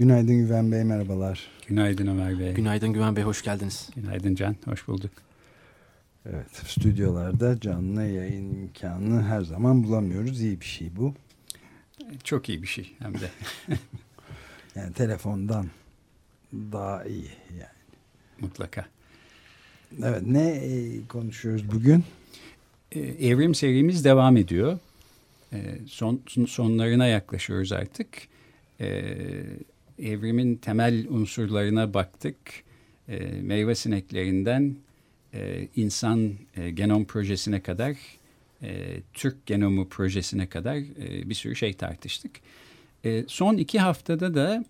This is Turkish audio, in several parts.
Günaydın Güven Bey, merhabalar. Günaydın Ömer Bey. Günaydın Güven Bey, hoş geldiniz. Günaydın Can, hoş bulduk. Evet, stüdyolarda canlı yayın imkanını her zaman bulamıyoruz. İyi bir şey bu. Çok iyi bir şey hem de. yani telefondan daha iyi yani. Mutlaka. Evet, ne e, konuşuyoruz bugün? Ee, evrim serimiz devam ediyor. Ee, son sonlarına yaklaşıyoruz artık. Evrimin temel unsurlarına baktık. Meyve sineklerinden e, insan e, genom projesine kadar, Türk genomu projesine kadar bir sürü şey tartıştık. Son iki haftada da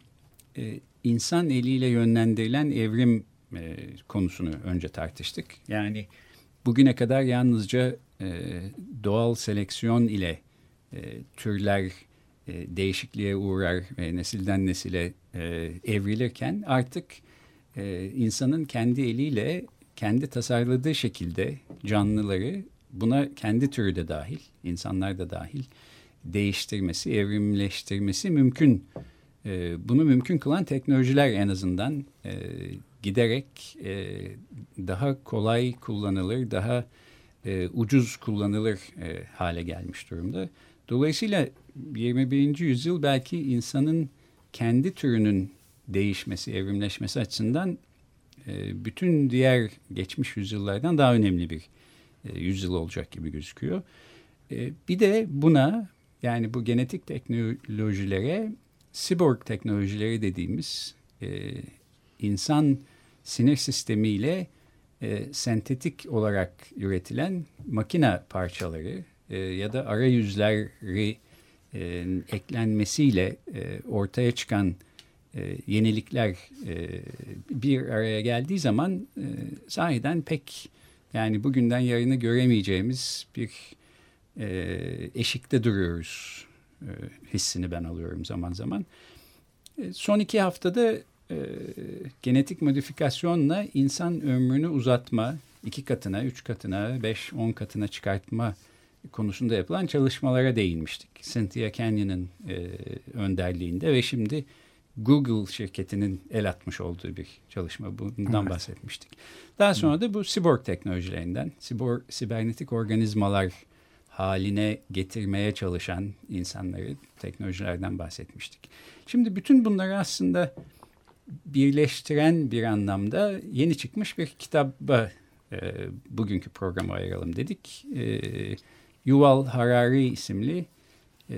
insan eliyle yönlendirilen evrim e, konusunu önce tartıştık. Yani bugüne kadar yalnızca e, doğal seleksiyon ile e, türler e, değişikliğe uğrar ve nesilden nesile e, evrilirken artık e, insanın kendi eliyle kendi tasarladığı şekilde canlıları buna kendi türü de dahil, insanlar da dahil değiştirmesi, evrimleştirmesi mümkün. E, bunu mümkün kılan teknolojiler en azından e, giderek e, daha kolay kullanılır, daha e, ucuz kullanılır e, hale gelmiş durumda. Dolayısıyla 21. yüzyıl belki insanın kendi türünün değişmesi, evrimleşmesi açısından e, bütün diğer geçmiş yüzyıllardan daha önemli bir e, yüzyıl olacak gibi gözüküyor. E, bir de buna yani bu genetik teknolojilere cyborg teknolojileri dediğimiz insan sinir sistemiyle e, sentetik olarak üretilen makine parçaları e, ya da arayüzleri e, eklenmesiyle e, ortaya çıkan e, yenilikler e, bir araya geldiği zaman e, sahiden pek yani bugünden yarını göremeyeceğimiz bir e, eşikte duruyoruz e, hissini ben alıyorum zaman zaman. E, son iki haftada e, genetik modifikasyonla insan ömrünü uzatma, iki katına, üç katına, beş, on katına çıkartma konusunda yapılan çalışmalara değinmiştik. Cynthia Canyon'ın e, önderliğinde ve şimdi Google şirketinin el atmış olduğu bir çalışma. Bundan evet. bahsetmiştik. Daha sonra da bu cyborg teknolojilerinden, cyborg, sibernetik organizmalar haline getirmeye çalışan insanları, teknolojilerden bahsetmiştik. Şimdi bütün bunları aslında birleştiren bir anlamda yeni çıkmış bir kitaba e, bugünkü programı ayıralım dedik. E, Yuval Harari isimli e,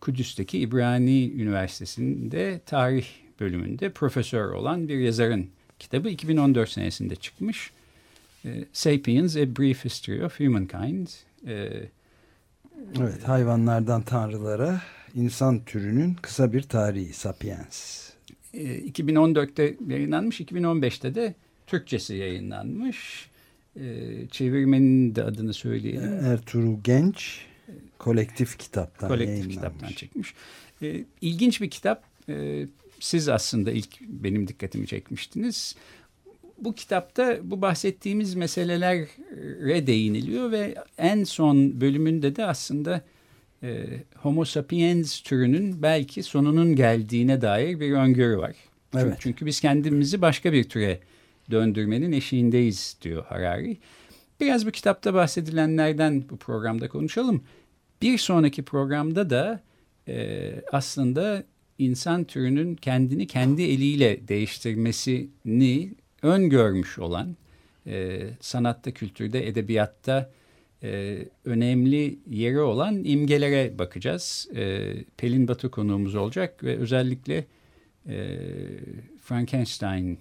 Kudüs'teki İbrani Üniversitesi'nde tarih bölümünde profesör olan bir yazarın kitabı 2014 senesinde çıkmış. E, Sapiens, A Brief History of Humankind. E, evet, hayvanlardan tanrılara insan türünün kısa bir tarihi, Sapiens. 2014'te e, yayınlanmış, 2015'te de Türkçesi yayınlanmış. E, çevirmenin de adını söyleyelim. Ertuğrul Genç kolektif kitaptan kolektif kitaptan çıkmış. E, ilginç bir kitap. siz aslında ilk benim dikkatimi çekmiştiniz. Bu kitapta bu bahsettiğimiz meselelere değiniliyor ve en son bölümünde de aslında e, Homo sapiens türünün belki sonunun geldiğine dair bir öngörü var. Evet. Çünkü, çünkü biz kendimizi başka bir türe döndürmenin eşiğindeyiz diyor Harari. Biraz bu kitapta bahsedilenlerden bu programda konuşalım. Bir sonraki programda da e, aslında insan türünün kendini kendi eliyle değiştirmesini öngörmüş olan e, sanatta, kültürde, edebiyatta e, önemli yeri olan imgelere bakacağız. E, Pelin Batı konuğumuz olacak ve özellikle e, Frankenstein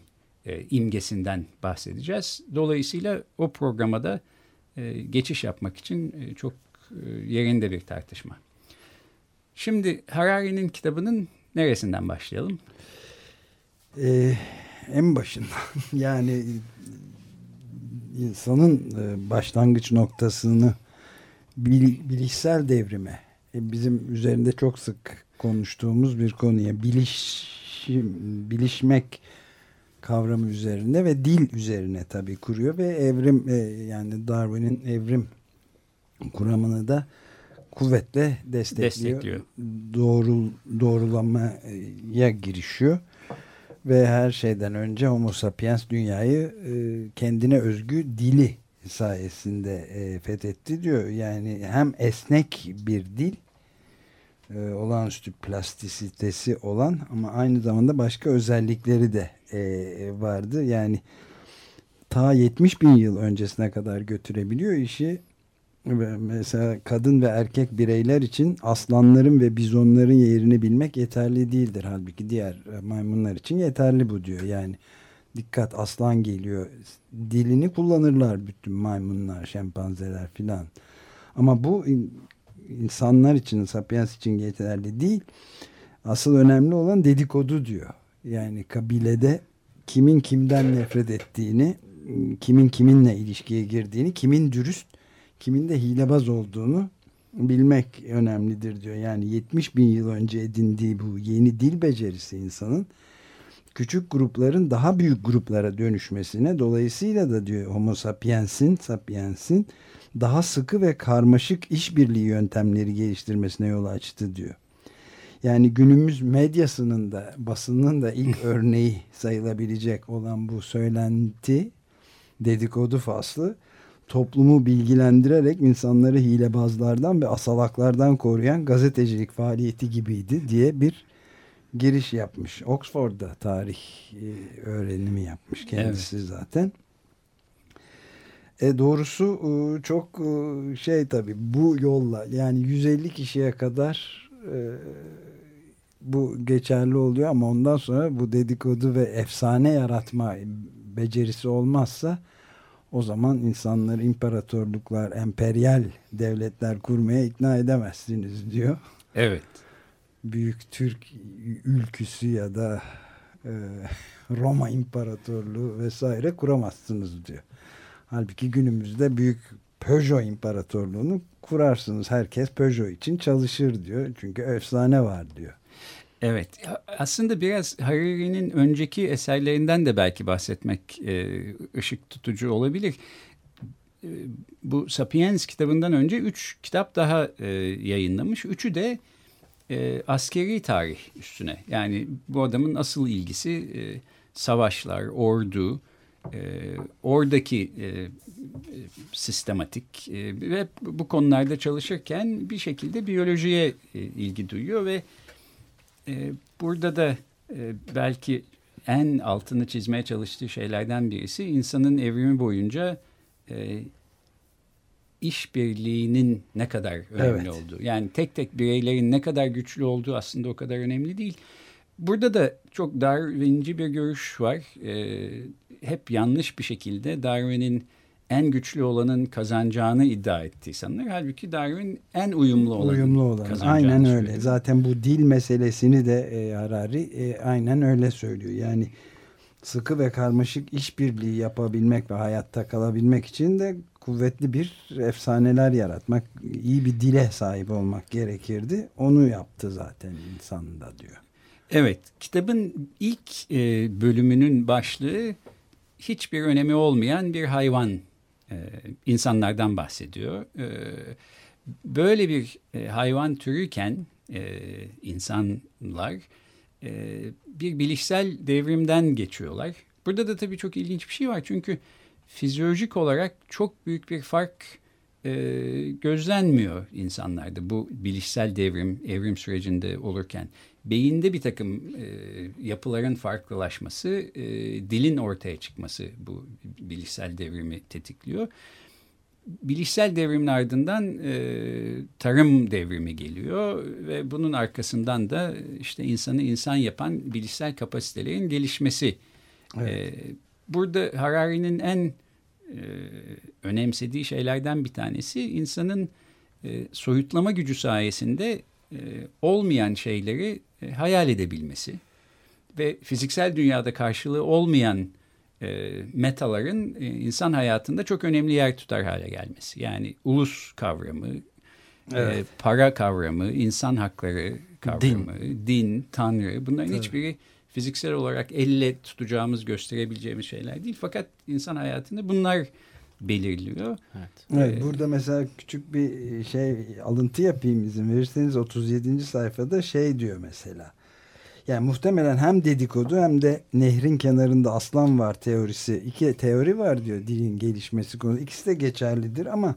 e, imgesinden bahsedeceğiz. Dolayısıyla o programa da e, geçiş yapmak için e, çok e, yerinde bir tartışma. Şimdi Harari'nin kitabının neresinden başlayalım? Ee, en başından yani insanın başlangıç noktasını bilişsel devrime bizim üzerinde çok sık konuştuğumuz bir konuya bilişim, bilişmek kavramı üzerinde ve dil üzerine tabii kuruyor ve evrim e, yani Darwin'in evrim kuramını da kuvvetle destekliyor. destekliyor. Doğru, doğrulamaya girişiyor. Ve her şeyden önce Homo sapiens dünyayı e, kendine özgü dili sayesinde e, fethetti diyor. Yani hem esnek bir dil e, olağanüstü plastisitesi olan ama aynı zamanda başka özellikleri de e, vardı. Yani ta 70 bin yıl öncesine kadar götürebiliyor işi. Mesela kadın ve erkek bireyler için aslanların ve bizonların yerini bilmek yeterli değildir. Halbuki diğer maymunlar için yeterli bu diyor. Yani dikkat aslan geliyor. Dilini kullanırlar bütün maymunlar, şempanzeler filan. Ama bu insanlar için, sapiens için yeterli değil. Asıl önemli olan dedikodu diyor. Yani kabilede kimin kimden nefret ettiğini, kimin kiminle ilişkiye girdiğini, kimin dürüst, kimin de hilebaz olduğunu bilmek önemlidir diyor. Yani 70 bin yıl önce edindiği bu yeni dil becerisi insanın küçük grupların daha büyük gruplara dönüşmesine dolayısıyla da diyor homo sapiensin, sapiensin daha sıkı ve karmaşık işbirliği yöntemleri geliştirmesine yol açtı diyor. Yani günümüz medyasının da basının da ilk örneği sayılabilecek olan bu söylenti dedikodu faslı toplumu bilgilendirerek insanları hilebazlardan ve asalaklardan koruyan gazetecilik faaliyeti gibiydi diye bir giriş yapmış. Oxford'da tarih e, öğrenimi yapmış kendisi evet. zaten. E doğrusu e, çok e, şey tabii bu yolla yani 150 kişiye kadar bu geçerli oluyor ama ondan sonra bu dedikodu ve efsane yaratma becerisi olmazsa o zaman insanları imparatorluklar, emperyal devletler kurmaya ikna edemezsiniz diyor. Evet. Büyük Türk ülküsü ya da e, Roma İmparatorluğu vesaire kuramazsınız diyor. Halbuki günümüzde büyük Peugeot İmparatorluğunu kurarsınız. Herkes Peugeot için çalışır diyor. Çünkü efsane var diyor. Evet aslında biraz Harari'nin önceki eserlerinden de belki bahsetmek e, ışık tutucu olabilir. E, bu Sapiens kitabından önce üç kitap daha e, yayınlamış. Üçü de e, askeri tarih üstüne. Yani bu adamın asıl ilgisi savaşlar, ordu, e, oradaki e, sistematik e, ve bu konularda çalışırken bir şekilde biyolojiye e, ilgi duyuyor ve e, burada da e, belki en altını çizmeye çalıştığı şeylerden birisi insanın evrimi boyunca e, işbirliğinin ne kadar önemli evet. olduğu. Yani tek tek bireylerin ne kadar güçlü olduğu aslında o kadar önemli değil. Burada da çok Darwinci bir görüş var. E, hep yanlış bir şekilde Darwin'in en güçlü olanın kazanacağını iddia etti sanırım. Halbuki Darwin en uyumlu olan. Uyumlu olan. Aynen öyle. Söylüyor. Zaten bu dil meselesini de e, Harari e, aynen öyle söylüyor. Yani sıkı ve karmaşık işbirliği yapabilmek ve hayatta kalabilmek için de kuvvetli bir efsaneler yaratmak, iyi bir dile sahip olmak gerekirdi. Onu yaptı zaten insan da diyor. Evet, kitabın ilk e, bölümünün başlığı hiçbir önemi olmayan bir hayvan e, insanlardan bahsediyor. E, böyle bir e, hayvan türüyken e, insanlar e, bir bilişsel devrimden geçiyorlar. Burada da tabii çok ilginç bir şey var çünkü fizyolojik olarak çok büyük bir fark e, gözlenmiyor insanlarda bu bilişsel devrim, evrim sürecinde olurken. Beyinde bir takım e, yapıların farklılaşması, e, dilin ortaya çıkması bu bilişsel devrimi tetikliyor. Bilişsel devrimin ardından e, tarım devrimi geliyor ve bunun arkasından da işte insanı insan yapan bilişsel kapasitelerin gelişmesi. Evet. E, burada Harari'nin en e, önemsediği şeylerden bir tanesi insanın e, soyutlama gücü sayesinde olmayan şeyleri e, hayal edebilmesi ve fiziksel dünyada karşılığı olmayan e, metaların e, insan hayatında çok önemli yer tutar hale gelmesi. Yani ulus kavramı, e, evet. e, para kavramı, insan hakları kavramı, din, din tanrı bunların evet. hiçbiri fiziksel olarak elle tutacağımız, gösterebileceğimiz şeyler değil. Fakat insan hayatında bunlar belirliyor. Evet. evet ee, burada mesela küçük bir şey alıntı yapayım izin verirseniz 37. sayfada şey diyor mesela. Yani muhtemelen hem dedikodu hem de nehrin kenarında aslan var teorisi. İki teori var diyor dilin gelişmesi konu. İkisi de geçerlidir ama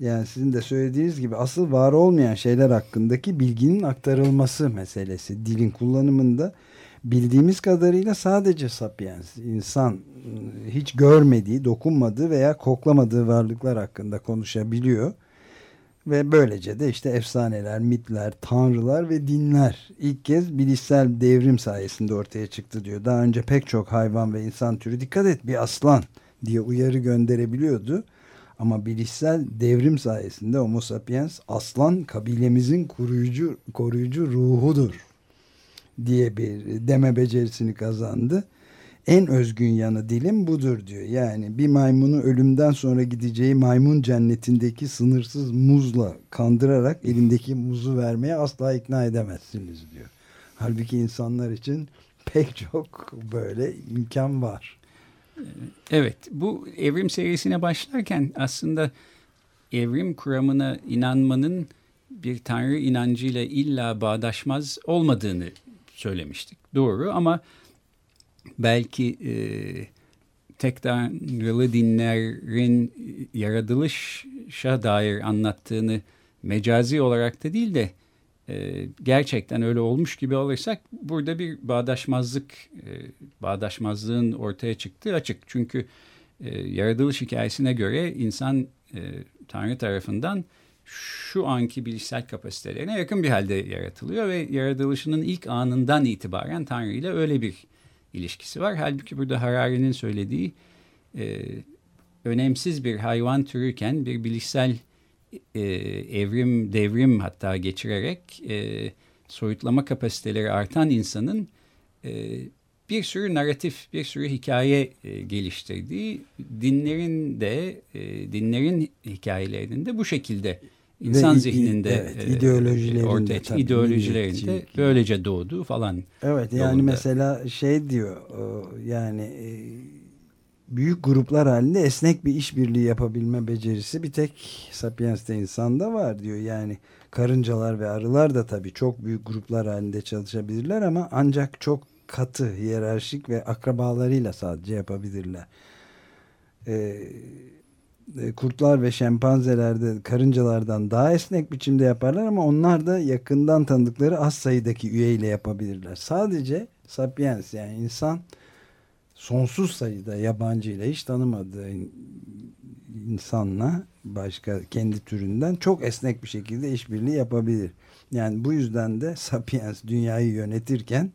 yani sizin de söylediğiniz gibi asıl var olmayan şeyler hakkındaki bilginin aktarılması meselesi. Dilin kullanımında bildiğimiz kadarıyla sadece sapiens, insan hiç görmediği, dokunmadığı veya koklamadığı varlıklar hakkında konuşabiliyor. Ve böylece de işte efsaneler, mitler, tanrılar ve dinler ilk kez bilişsel devrim sayesinde ortaya çıktı diyor. Daha önce pek çok hayvan ve insan türü dikkat et bir aslan diye uyarı gönderebiliyordu. Ama bilişsel devrim sayesinde Homo sapiens aslan kabilemizin koruyucu, koruyucu ruhudur diye bir deme becerisini kazandı en özgün yanı dilim budur diyor. Yani bir maymunu ölümden sonra gideceği maymun cennetindeki sınırsız muzla kandırarak elindeki muzu vermeye asla ikna edemezsiniz diyor. Halbuki insanlar için pek çok böyle imkan var. Evet bu evrim serisine başlarken aslında evrim kuramına inanmanın bir tanrı inancıyla illa bağdaşmaz olmadığını söylemiştik. Doğru ama belki e, tek tanrılı dinlerin yaratılışa dair anlattığını mecazi olarak da değil de e, gerçekten öyle olmuş gibi olursak burada bir bağdaşmazlık, e, bağdaşmazlığın ortaya çıktığı açık. Çünkü e, yaratılış hikayesine göre insan e, Tanrı tarafından şu anki bilişsel kapasitelerine yakın bir halde yaratılıyor ve yaratılışının ilk anından itibaren Tanrı ile öyle bir ilişkisi var. Halbuki burada Harari'nin söylediği e, önemsiz bir hayvan türüyken bir bilişsel e, evrim, devrim hatta geçirerek e, soyutlama kapasiteleri artan insanın e, bir sürü narratif, bir sürü hikaye e, geliştirdiği, dinlerin de, e, dinlerin hikayelerinin de bu şekilde insan Ve, zihninde evet, e, ideolojilerinde ortaya tabii, ideolojilerinde böylece doğdu falan. Evet yani yolunda. mesela şey diyor yani e, büyük gruplar halinde esnek bir işbirliği yapabilme becerisi bir tek Sapiens'te insanda var diyor. Yani karıncalar ve arılar da tabii çok büyük gruplar halinde çalışabilirler ama ancak çok katı, hiyerarşik ve akrabalarıyla sadece yapabilirler. Ee, kurtlar ve şempanzelerde karıncalardan daha esnek biçimde yaparlar ama onlar da yakından tanıdıkları az sayıdaki üyeyle yapabilirler. Sadece sapiens yani insan sonsuz sayıda yabancı ile hiç tanımadığı insanla başka kendi türünden çok esnek bir şekilde işbirliği yapabilir. Yani bu yüzden de sapiens dünyayı yönetirken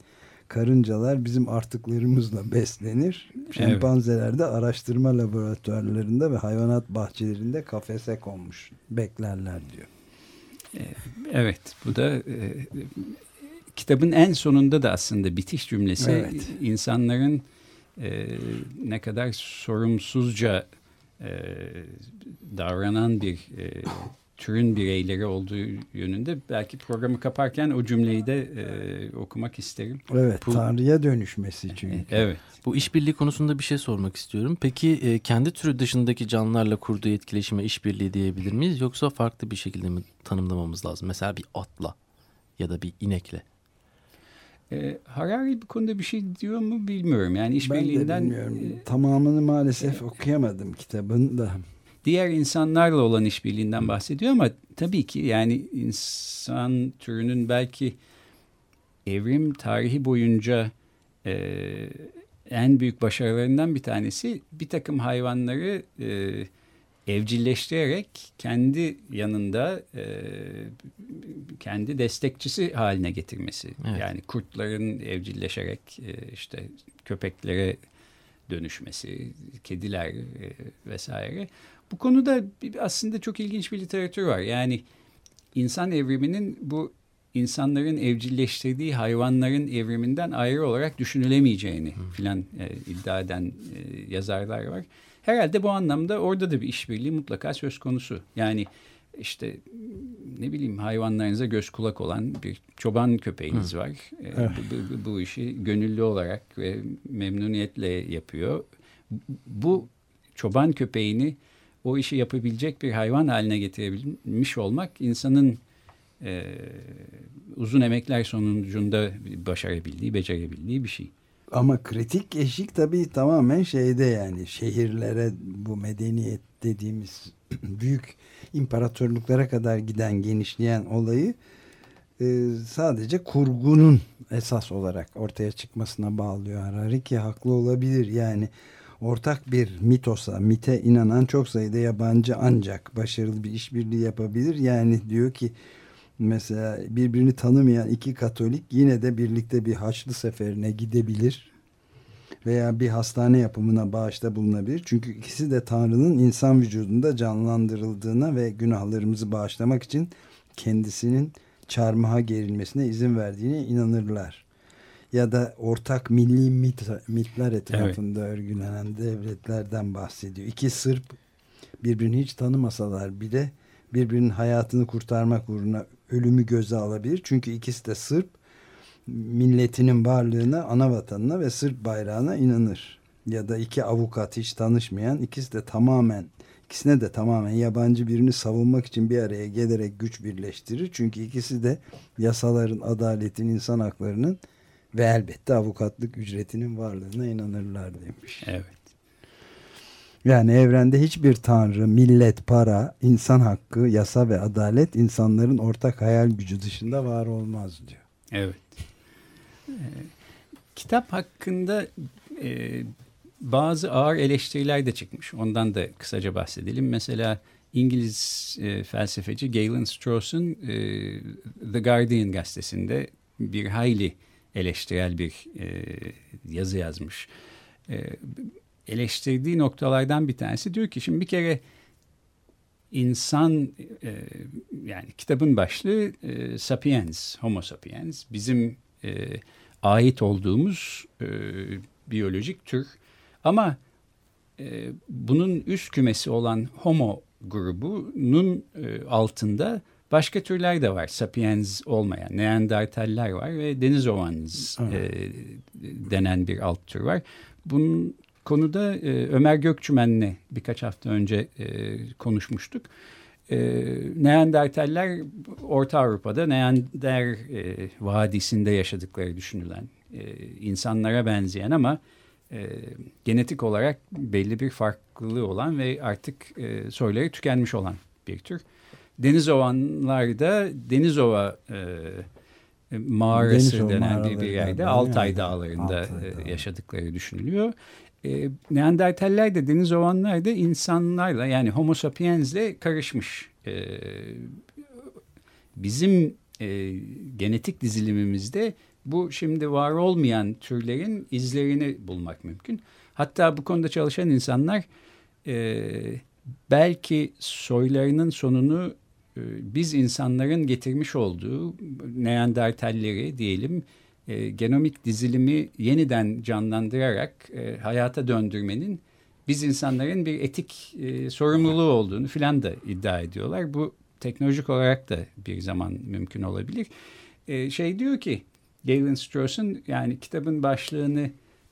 karıncalar bizim artıklarımızla beslenir. Şempanzeler de araştırma laboratuvarlarında ve hayvanat bahçelerinde kafese konmuş beklerler diyor. Ee, evet bu da e, kitabın en sonunda da aslında bitiş cümlesi evet. insanların e, ne kadar sorumsuzca e, davranan bir e, türün bireyleri olduğu yönünde belki programı kaparken o cümleyi de e, okumak isterim. Evet, Bu, Tanrı'ya dönüşmesi çünkü. Evet. Bu işbirliği konusunda bir şey sormak istiyorum. Peki e, kendi türü dışındaki canlılarla kurduğu etkileşime işbirliği diyebilir miyiz? Yoksa farklı bir şekilde mi tanımlamamız lazım? Mesela bir atla ya da bir inekle. E, Harari bu konuda bir şey diyor mu bilmiyorum. Yani işbirliğinden... Ben de bilmiyorum. E, Tamamını maalesef e, okuyamadım kitabın da diğer insanlarla olan işbirliğinden bahsediyor ama tabii ki yani insan türünün belki evrim tarihi boyunca e, en büyük başarılarından bir tanesi bir takım hayvanları e, evcilleştirerek kendi yanında e, kendi destekçisi haline getirmesi. Evet. Yani kurtların evcilleşerek e, işte köpeklere dönüşmesi, kediler e, vesaire. Bu konuda aslında çok ilginç bir literatür var. Yani insan evriminin bu insanların evcilleştirdiği hayvanların evriminden ayrı olarak düşünülemeyeceğini filan e, iddia eden e, yazarlar var. Herhalde bu anlamda orada da bir işbirliği mutlaka söz konusu. Yani işte ne bileyim hayvanlarınıza göz kulak olan bir çoban köpeğiniz Hı. var. E, evet. bu, bu, bu işi gönüllü olarak ve memnuniyetle yapıyor. Bu çoban köpeğini o işi yapabilecek bir hayvan haline getirebilmiş olmak insanın e, uzun emekler sonucunda başarabildiği, becerebildiği bir şey. Ama kritik eşik tabii tamamen şeyde yani şehirlere bu medeniyet dediğimiz büyük imparatorluklara kadar giden genişleyen olayı e, sadece kurgunun esas olarak ortaya çıkmasına bağlıyor Harari ki haklı olabilir yani ortak bir mitosa, mite inanan çok sayıda yabancı ancak başarılı bir işbirliği yapabilir. Yani diyor ki mesela birbirini tanımayan iki katolik yine de birlikte bir haçlı seferine gidebilir veya bir hastane yapımına bağışta bulunabilir. Çünkü ikisi de Tanrı'nın insan vücudunda canlandırıldığına ve günahlarımızı bağışlamak için kendisinin çarmıha gerilmesine izin verdiğine inanırlar. Ya da ortak milli mit, mitler etrafında evet. örgülenen devletlerden bahsediyor. İki Sırp birbirini hiç tanımasalar bile birbirinin hayatını kurtarmak uğruna ölümü göze alabilir. Çünkü ikisi de Sırp milletinin varlığına, ana vatanına ve Sırp bayrağına inanır. Ya da iki avukat hiç tanışmayan ikisi de tamamen ikisine de tamamen yabancı birini savunmak için bir araya gelerek güç birleştirir. Çünkü ikisi de yasaların, adaletin, insan haklarının ve elbette avukatlık ücretinin varlığına inanırlar demiş. Evet. Yani evrende hiçbir tanrı, millet, para, insan hakkı, yasa ve adalet insanların ortak hayal gücü dışında var olmaz diyor. Evet. Ee, kitap hakkında e, bazı ağır eleştiriler de çıkmış. Ondan da kısaca bahsedelim. Mesela İngiliz e, felsefeci Galen Strauss'un e, The Guardian gazetesinde bir hayli eleştirel bir e, yazı yazmış. E, eleştirdiği noktalardan bir tanesi diyor ki şimdi bir kere insan e, yani kitabın başlığı e, sapiens, homo sapiens bizim e, ait olduğumuz e, biyolojik tür ama e, bunun üst kümesi olan homo grubunun e, altında başka türler de var. Sapiens olmayan Neandertaller var ve deniz ovanız e, denen bir alt tür var. Bunun konuda e, Ömer Gökçümen'le birkaç hafta önce e, konuşmuştuk. E, Neandertaller Orta Avrupa'da Neander e, Vadisi'nde yaşadıkları düşünülen e, insanlara benzeyen ama e, genetik olarak belli bir farklılığı olan ve artık e, soyları tükenmiş olan bir tür. Deniz ovanlarda Denizova e, mağarası Denizova denen bir, bir yerde Altay yani. Dağları'nda Altay e, yaşadıkları düşünülüyor. E, Neandertaller de deniz ovanlar da insanlarla yani homo sapiensle karışmış. E, bizim e, genetik dizilimimizde bu şimdi var olmayan türlerin izlerini bulmak mümkün. Hatta bu konuda çalışan insanlar e, belki soylarının sonunu e, biz insanların getirmiş olduğu Neandertalleri diyelim e, genomik dizilimi yeniden canlandırarak e, hayata döndürmenin biz insanların bir etik e, sorumluluğu olduğunu filan da iddia ediyorlar. Bu teknolojik olarak da bir zaman mümkün olabilir. E, şey diyor ki Galen Strauss'un yani kitabın başlığını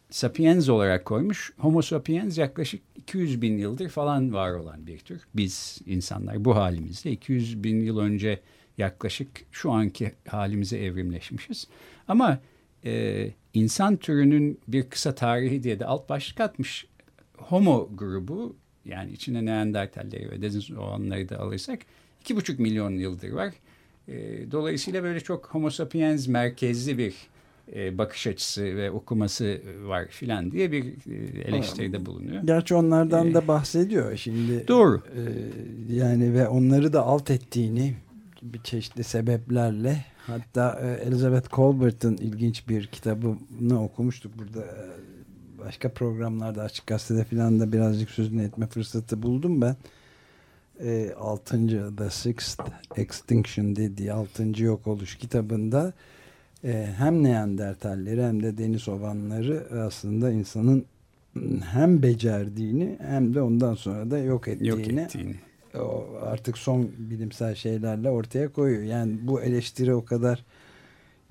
Sapiens olarak koymuş. Homo sapiens yaklaşık 200 bin yıldır falan var olan bir tür. Biz insanlar bu halimizde 200 bin yıl önce yaklaşık şu anki halimize evrimleşmişiz. Ama e, insan türünün bir kısa tarihi diye de alt başlık atmış. Homo grubu yani içine Neandertalleri ve Denizoğanları da alırsak iki buçuk milyon yıldır var. E, dolayısıyla böyle çok Homo sapiens merkezli bir e, bakış açısı ve okuması var filan diye bir e, eleştiride bulunuyor. Gerçi onlardan ee, da bahsediyor şimdi. Doğru. E, yani ve onları da alt ettiğini bir çeşitli sebeplerle hatta e, Elizabeth Colbert'ın ilginç bir kitabını okumuştuk burada e, başka programlarda açık gazetede filan da birazcık sözünü etme fırsatı buldum ben e, 6. The Sixth Extinction dediği 6. yok oluş kitabında hem Neandertalleri hem de deniz ovanları aslında insanın hem becerdiğini hem de ondan sonra da yok ettiğini, yok ettiğini. O artık son bilimsel şeylerle ortaya koyuyor. Yani bu eleştiri o kadar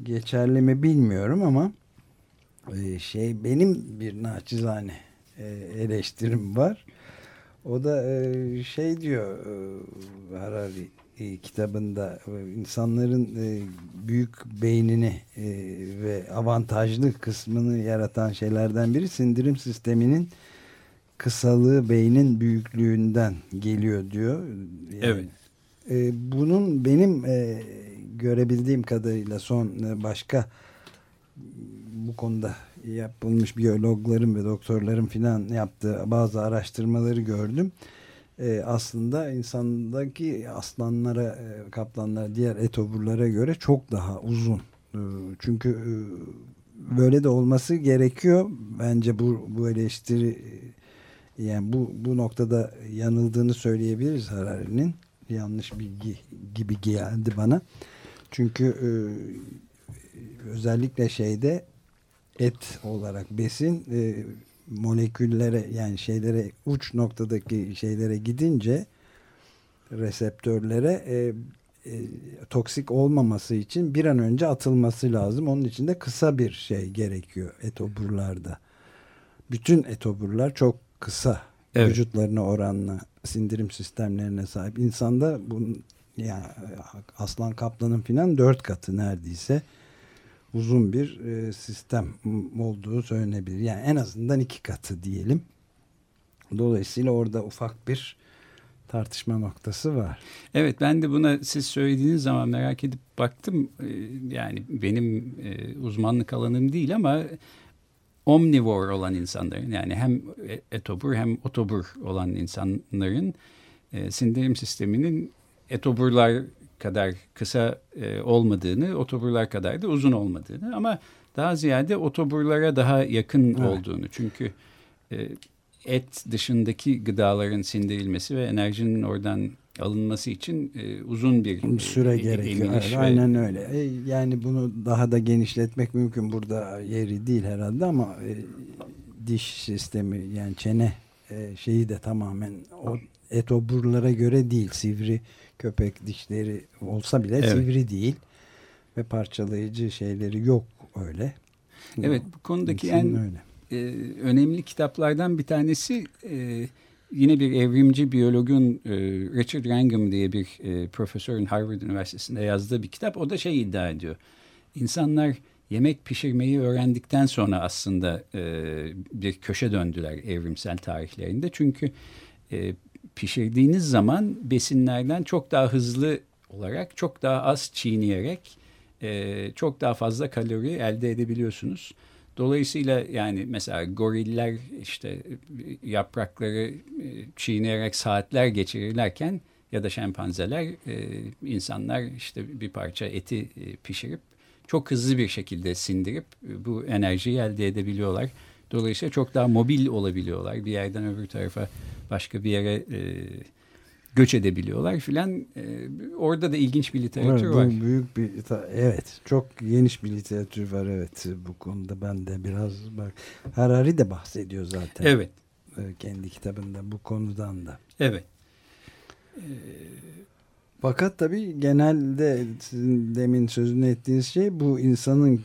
geçerli mi bilmiyorum ama e, şey benim bir naçizane e, eleştirim var. O da e, şey diyor e, Harari e, kitabında e, insanların e, büyük beynini e, ve avantajlı kısmını yaratan şeylerden biri sindirim sisteminin kısalığı beynin büyüklüğünden geliyor diyor. Yani, evet. E, bunun benim e, görebildiğim kadarıyla son e, başka bu konuda yapılmış biyologların ve doktorların filan yaptığı bazı araştırmaları gördüm. Ee, aslında insandaki aslanlara, e, kaplanlara, diğer etoburlara göre çok daha uzun. Ee, çünkü e, böyle de olması gerekiyor. Bence bu, bu eleştiri yani bu, bu noktada yanıldığını söyleyebiliriz Harari'nin. Yanlış bilgi gibi geldi bana. Çünkü e, özellikle şeyde et olarak besin e, moleküllere yani şeylere uç noktadaki şeylere gidince reseptörlere e, e, toksik olmaması için bir an önce atılması lazım. Onun için de kısa bir şey gerekiyor etoburlarda. Bütün etoburlar çok kısa evet. vücutlarına oranla sindirim sistemlerine sahip. İnsanda bunun yani aslan kaplanın filan dört katı neredeyse uzun bir e, sistem olduğu söylenebilir. Yani en azından iki katı diyelim. Dolayısıyla orada ufak bir tartışma noktası var. Evet ben de buna siz söylediğiniz zaman merak edip baktım. E, yani benim e, uzmanlık alanım değil ama omnivore olan insanların yani hem etobur hem otobur olan insanların sindirim sisteminin etoburlar kadar kısa e, olmadığını, otoburlar kadar da uzun olmadığını ama daha ziyade otoburlara daha yakın evet. olduğunu. Çünkü e, et dışındaki gıdaların sindirilmesi ve enerjinin oradan alınması için e, uzun bir e, süre e, gerekiyor. Evet, ve... Aynen öyle. E, yani bunu daha da genişletmek mümkün. Burada yeri değil herhalde ama e, diş sistemi yani çene e, şeyi de tamamen o etoburlara göre değil. Sivri köpek dişleri olsa bile evet. sivri değil ve parçalayıcı şeyleri yok öyle. Evet bu konudaki en öyle. E, önemli kitaplardan bir tanesi e, yine bir evrimci biyologun e, Richard Wrangham diye bir e, profesörün Harvard Üniversitesi'nde yazdığı bir kitap. O da şey iddia ediyor. İnsanlar yemek pişirmeyi öğrendikten sonra aslında e, bir köşe döndüler evrimsel tarihlerinde. Çünkü e, pişirdiğiniz zaman besinlerden çok daha hızlı olarak çok daha az çiğneyerek e, çok daha fazla kalori elde edebiliyorsunuz. Dolayısıyla yani mesela goriller işte yaprakları e, çiğneyerek saatler geçirirlerken ya da şempanzeler e, insanlar işte bir parça eti e, pişirip çok hızlı bir şekilde sindirip e, bu enerjiyi elde edebiliyorlar. Dolayısıyla çok daha mobil olabiliyorlar. Bir yerden öbür tarafa başka bir yere e, göç edebiliyorlar filan. E, orada da ilginç bir literatür evet, var. Büyük bir evet çok geniş bir literatür var evet bu konuda ben de biraz bak Harari de bahsediyor zaten. Evet. E, kendi kitabında bu konudan da. Evet. Ee, Fakat tabii genelde sizin demin sözünü ettiğiniz şey bu insanın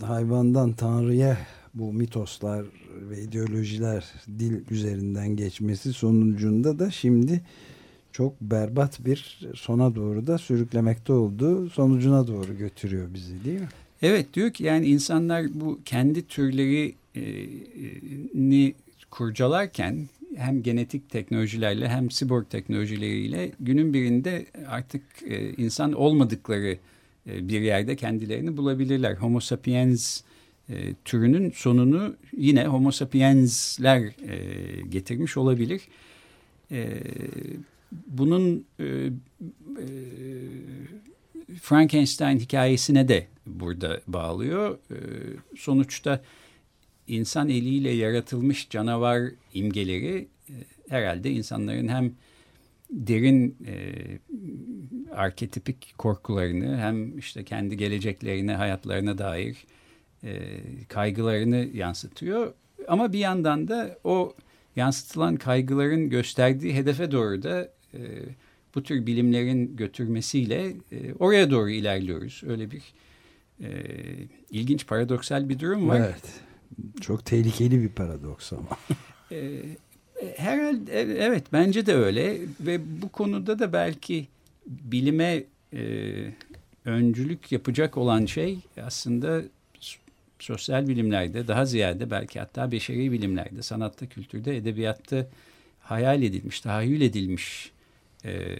hayvandan tanrıya bu mitoslar ve ideolojiler dil üzerinden geçmesi sonucunda da şimdi çok berbat bir sona doğru da sürüklemekte olduğu sonucuna doğru götürüyor bizi değil mi? Evet diyor ki yani insanlar bu kendi türlerini kurcalarken hem genetik teknolojilerle hem siborg teknolojileriyle günün birinde artık e, insan olmadıkları e, bir yerde kendilerini bulabilirler. Homo sapiens e, türünün sonunu yine Homo sapiensler e, getirmiş olabilir. E, bunun e, e, Frankenstein hikayesine de burada bağlıyor. E, sonuçta insan eliyle yaratılmış canavar imgeleri e, herhalde insanların hem derin e, arketipik korkularını hem işte kendi geleceklerine, hayatlarına dair e, kaygılarını yansıtıyor. Ama bir yandan da o yansıtılan kaygıların gösterdiği hedefe doğru da e, bu tür bilimlerin götürmesiyle e, oraya doğru ilerliyoruz. Öyle bir e, ilginç paradoksal bir durum var. Evet. Çok tehlikeli bir paradoks ama. e, herhalde e, evet bence de öyle ve bu konuda da belki bilime e, öncülük yapacak olan şey aslında sosyal bilimlerde daha ziyade belki hatta beşeri bilimlerde, sanatta, kültürde, edebiyatta hayal edilmiş, tahayyül edilmiş e,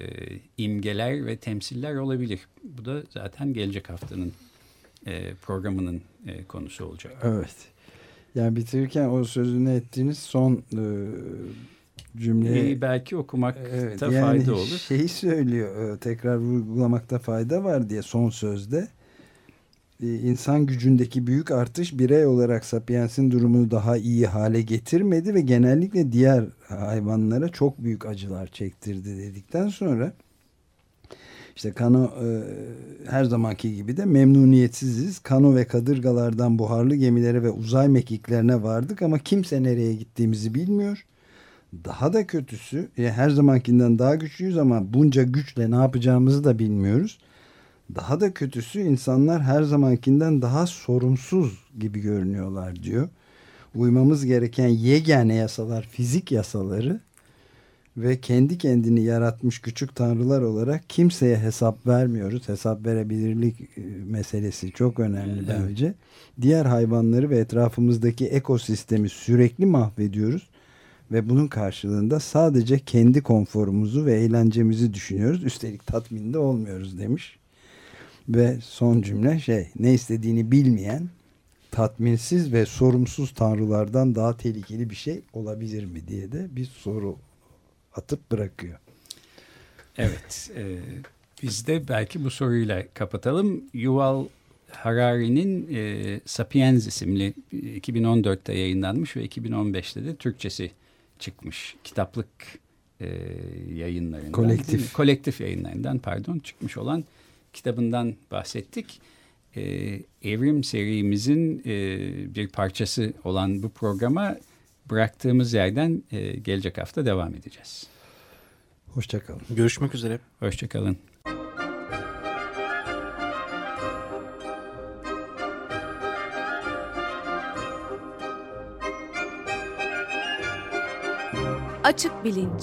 imgeler ve temsiller olabilir. Bu da zaten gelecek haftanın e, programının e, konusu olacak. Evet. Yani bitirirken o sözünü ettiğiniz son e, cümleyi ee, belki okumakta evet, yani fayda olur. Şeyi söylüyor e, tekrar vurgulamakta fayda var diye son sözde e, insan gücündeki büyük artış birey olarak Sapiens'in durumunu daha iyi hale getirmedi ve genellikle diğer hayvanlara çok büyük acılar çektirdi dedikten sonra işte Kano e, her zamanki gibi de memnuniyetsiziz. Kano ve kadırgalardan buharlı gemilere ve uzay mekiklerine vardık ama kimse nereye gittiğimizi bilmiyor. Daha da kötüsü e, her zamankinden daha güçlüyüz ama bunca güçle ne yapacağımızı da bilmiyoruz. Daha da kötüsü insanlar her zamankinden daha sorumsuz gibi görünüyorlar diyor. Uymamız gereken yegane yasalar fizik yasaları ve kendi kendini yaratmış küçük tanrılar olarak kimseye hesap vermiyoruz. Hesap verebilirlik e, meselesi çok önemli evet. bence. Diğer hayvanları ve etrafımızdaki ekosistemi sürekli mahvediyoruz ve bunun karşılığında sadece kendi konforumuzu ve eğlencemizi düşünüyoruz. Üstelik tatminde olmuyoruz demiş. Ve son cümle şey ne istediğini bilmeyen tatminsiz ve sorumsuz tanrılardan daha tehlikeli bir şey olabilir mi diye de bir soru atıp bırakıyor. Evet. E, biz de belki bu soruyla kapatalım. Yuval Harari'nin e, Sapiens isimli 2014'te yayınlanmış ve 2015'te de Türkçesi çıkmış kitaplık e, yayınlarından. Kolektif. Kolektif yayınlarından pardon çıkmış olan kitabından bahsettik. E, Evrim serimizin e, bir parçası olan bu programa bıraktığımız yerden e, gelecek hafta devam edeceğiz. Hoşçakalın. Görüşmek üzere. Hoşçakalın. Açık Bilinç